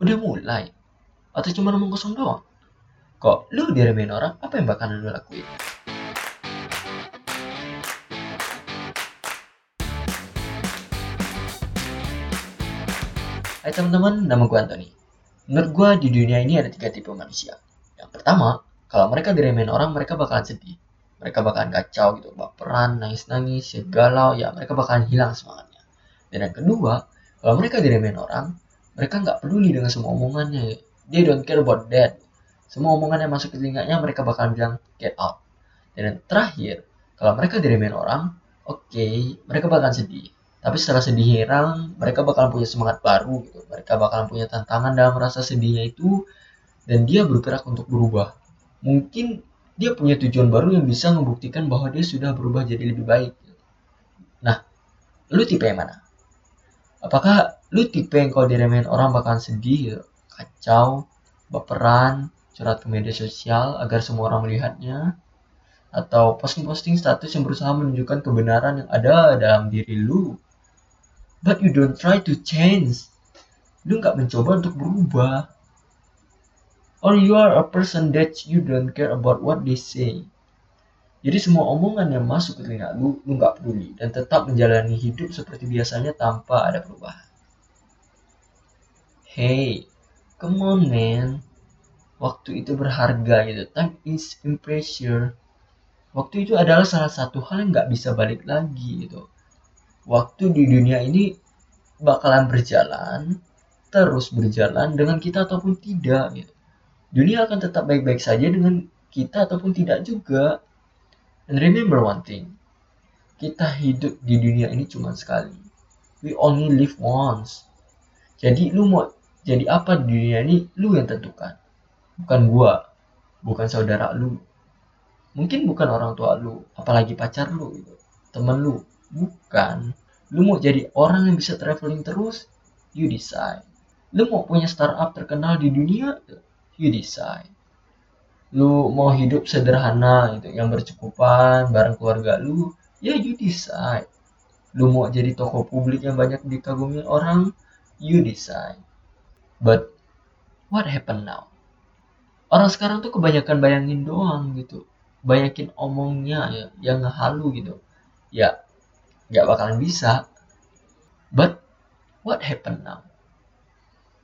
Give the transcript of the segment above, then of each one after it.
Udah mulai? Atau cuma ngomong kosong doang? Kok lu diremehin orang, apa yang bakalan lu lakuin? Hai teman-teman, nama gue Anthony. Menurut gue di dunia ini ada tiga tipe manusia. Yang pertama, kalau mereka diremehin orang, mereka bakalan sedih. Mereka bakalan kacau gitu, baperan, nangis-nangis, ya galau, ya mereka bakalan hilang semangatnya. Dan yang kedua, kalau mereka diremehin orang, mereka nggak peduli dengan semua omongannya. They don't care about that. Semua omongan yang masuk ke telinganya mereka bakalan bilang get out. Dan yang terakhir, kalau mereka diremehin orang, oke, okay, mereka bakalan sedih tapi setelah sedih hilang mereka bakalan punya semangat baru gitu mereka bakalan punya tantangan dalam rasa sedihnya itu dan dia bergerak untuk berubah mungkin dia punya tujuan baru yang bisa membuktikan bahwa dia sudah berubah jadi lebih baik nah lu tipe yang mana apakah lu tipe yang kalau diremehin orang bakalan sedih gitu kacau baperan curhat ke media sosial agar semua orang melihatnya? Atau posting-posting status yang berusaha menunjukkan kebenaran yang ada dalam diri lu? But you don't try to change. Lu nggak mencoba untuk berubah. Or you are a person that you don't care about what they say jadi semua omongan yang masuk ke telinga lu, lu nggak peduli dan tetap menjalani hidup seperti biasanya tanpa ada perubahan. Hey, come on man. Waktu itu berharga gitu. Time is impressure. Waktu itu adalah salah satu hal yang nggak bisa balik lagi gitu waktu di dunia ini bakalan berjalan terus berjalan dengan kita ataupun tidak gitu. Dunia akan tetap baik-baik saja dengan kita ataupun tidak juga. And remember one thing, kita hidup di dunia ini cuma sekali. We only live once. Jadi lu mau jadi apa di dunia ini, lu yang tentukan. Bukan gua, bukan saudara lu. Mungkin bukan orang tua lu, apalagi pacar lu gitu. Temen lu, Bukan. Lu mau jadi orang yang bisa traveling terus? You decide. Lu mau punya startup terkenal di dunia? You decide. Lu mau hidup sederhana gitu, yang bercukupan bareng keluarga lu? Ya you decide. Lu mau jadi toko publik yang banyak dikagumi orang? You decide. But what happened now? Orang sekarang tuh kebanyakan bayangin doang gitu. Banyakin omongnya ya, yang halu gitu. Ya, nggak bakalan bisa but what happened now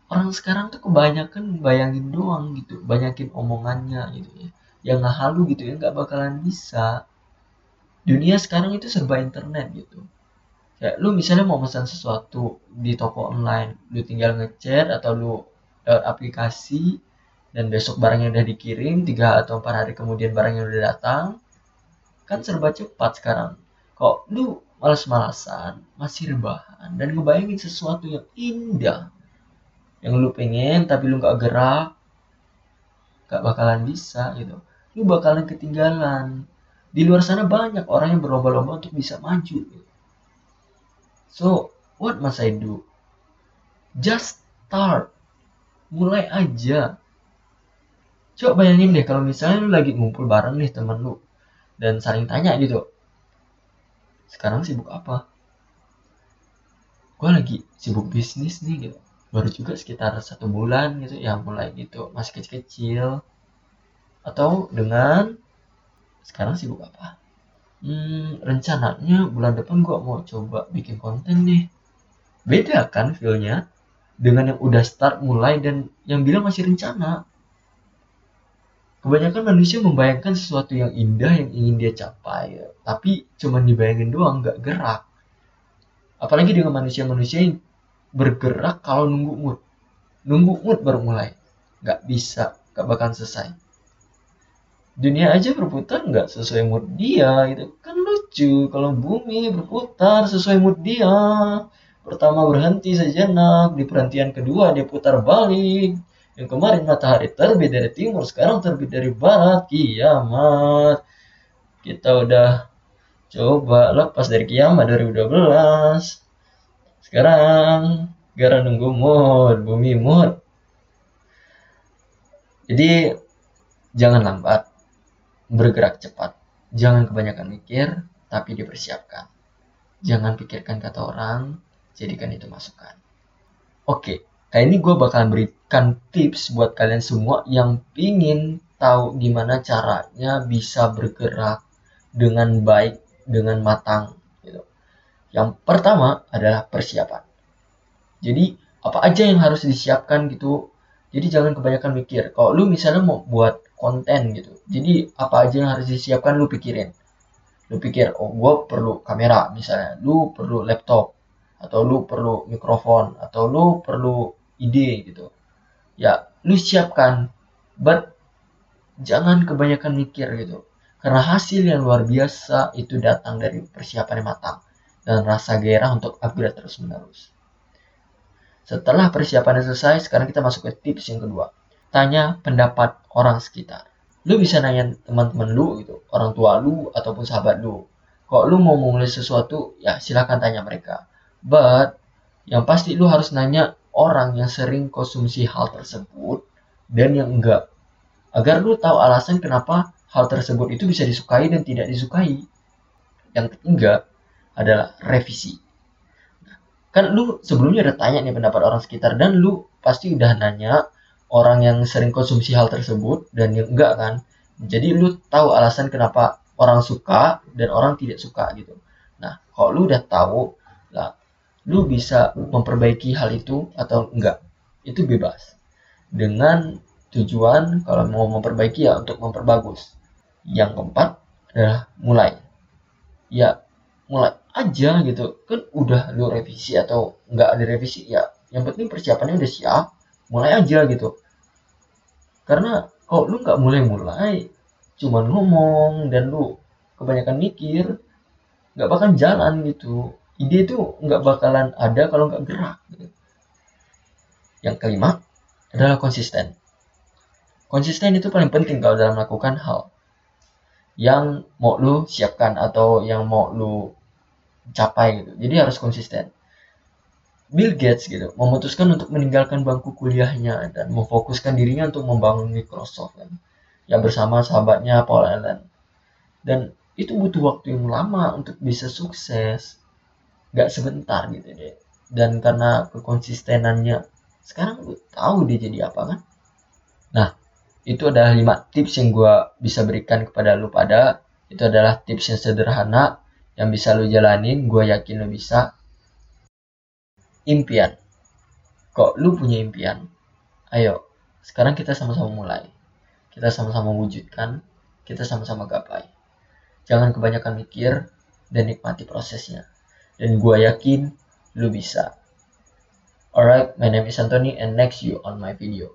orang sekarang tuh kebanyakan bayangin doang gitu banyakin omongannya gitu ya. Yang nggak halu gitu ya nggak bakalan bisa. Dunia sekarang itu serba internet gitu. Ya lu misalnya mau pesan sesuatu di toko online lu tinggal ngechat atau lu lewat aplikasi dan besok barangnya udah dikirim tiga atau empat hari kemudian barangnya udah datang kan serba cepat sekarang. Kok lu malas-malasan, masih rebahan, dan ngebayangin sesuatu yang indah yang lu pengen tapi lu gak gerak gak bakalan bisa gitu. Lu bakalan ketinggalan. Di luar sana banyak orang yang berlomba-lomba untuk bisa maju gitu. so what must I do? Just start. Mulai aja. Coba bayangin deh kalau misalnya lu lagi ngumpul bareng nih temen lu dan saling tanya gitu. Sekarang sibuk apa? Gue lagi sibuk bisnis nih gitu baru juga sekitar satu bulan gitu ya mulai gitu masih kecil-kecil. Atau dengan sekarang sibuk apa? Hmm, rencananya bulan depan gue mau coba bikin konten nih. Beda kan feelnya dengan yang udah start mulai dan yang bilang masih rencana. Kebanyakan manusia membayangkan sesuatu yang indah yang ingin dia capai tapi cuman dibayangin doang nggak gerak. Apalagi dengan manusia-manusia yang bergerak kalau nunggu mood nunggu mood baru mulai nggak bisa nggak bakal selesai dunia aja berputar nggak sesuai mood dia gitu kan lucu kalau bumi berputar sesuai mood dia pertama berhenti sejenak di perhentian kedua dia putar balik yang kemarin matahari terbit dari timur, sekarang terbit dari barat. Kiamat. Kita udah coba lepas dari kiamat 2012. Sekarang gara nunggu mood, bumi mood. Jadi jangan lambat, bergerak cepat. Jangan kebanyakan mikir, tapi dipersiapkan. Jangan pikirkan kata orang, jadikan itu masukan. Oke, Kayak ini gue bakalan berikan tips buat kalian semua yang pingin tahu gimana caranya bisa bergerak dengan baik, dengan matang. Yang pertama adalah persiapan. Jadi apa aja yang harus disiapkan gitu. Jadi jangan kebanyakan mikir. Kalau lu misalnya mau buat konten gitu, jadi apa aja yang harus disiapkan lu pikirin. Lu pikir, oh gue perlu kamera misalnya, lu perlu laptop, atau lu perlu mikrofon, atau lu perlu ide gitu. Ya, lu siapkan, but jangan kebanyakan mikir gitu. Karena hasil yang luar biasa itu datang dari persiapan yang matang dan rasa gairah untuk upgrade terus menerus. Setelah persiapan selesai, sekarang kita masuk ke tips yang kedua. Tanya pendapat orang sekitar. Lu bisa nanya teman-teman lu gitu, orang tua lu ataupun sahabat lu. Kalau lu mau mulai sesuatu, ya silakan tanya mereka. But yang pasti lu harus nanya orang yang sering konsumsi hal tersebut dan yang enggak. Agar lu tahu alasan kenapa hal tersebut itu bisa disukai dan tidak disukai. Yang ketiga adalah revisi. Kan lu sebelumnya udah tanya nih pendapat orang sekitar dan lu pasti udah nanya orang yang sering konsumsi hal tersebut dan yang enggak kan. Jadi lu tahu alasan kenapa orang suka dan orang tidak suka gitu. Nah kalau lu udah tahu lah lu bisa memperbaiki hal itu atau enggak itu bebas. Dengan tujuan kalau mau memperbaiki ya untuk memperbagus. Yang keempat adalah mulai. Ya mulai aja gitu. Kan udah lu revisi atau nggak ada revisi ya yang penting persiapannya udah siap mulai aja gitu. Karena kalau lu nggak mulai-mulai cuman ngomong dan lu kebanyakan mikir nggak bakal jalan gitu. Ide itu nggak bakalan ada kalau nggak gerak gitu. yang kelima adalah konsisten. Konsisten itu paling penting kalau dalam melakukan hal yang mau lu siapkan atau yang mau lu capai gitu. Jadi harus konsisten. Bill Gates gitu memutuskan untuk meninggalkan bangku kuliahnya dan memfokuskan dirinya untuk membangun Microsoft kan. Ya bersama sahabatnya Paul Allen. Dan itu butuh waktu yang lama untuk bisa sukses. Gak sebentar gitu deh. Dan karena kekonsistenannya sekarang lu tahu dia jadi apa kan? Nah, itu adalah lima tips yang gue bisa berikan kepada lu pada. Itu adalah tips yang sederhana yang bisa lo jalanin gue yakin lo bisa. Impian. Kok lu punya impian? Ayo sekarang kita sama-sama mulai. Kita sama-sama wujudkan kita sama-sama gapai. Jangan kebanyakan mikir dan nikmati prosesnya. Dan gue yakin lu bisa. Alright my name is Anthony and next you on my video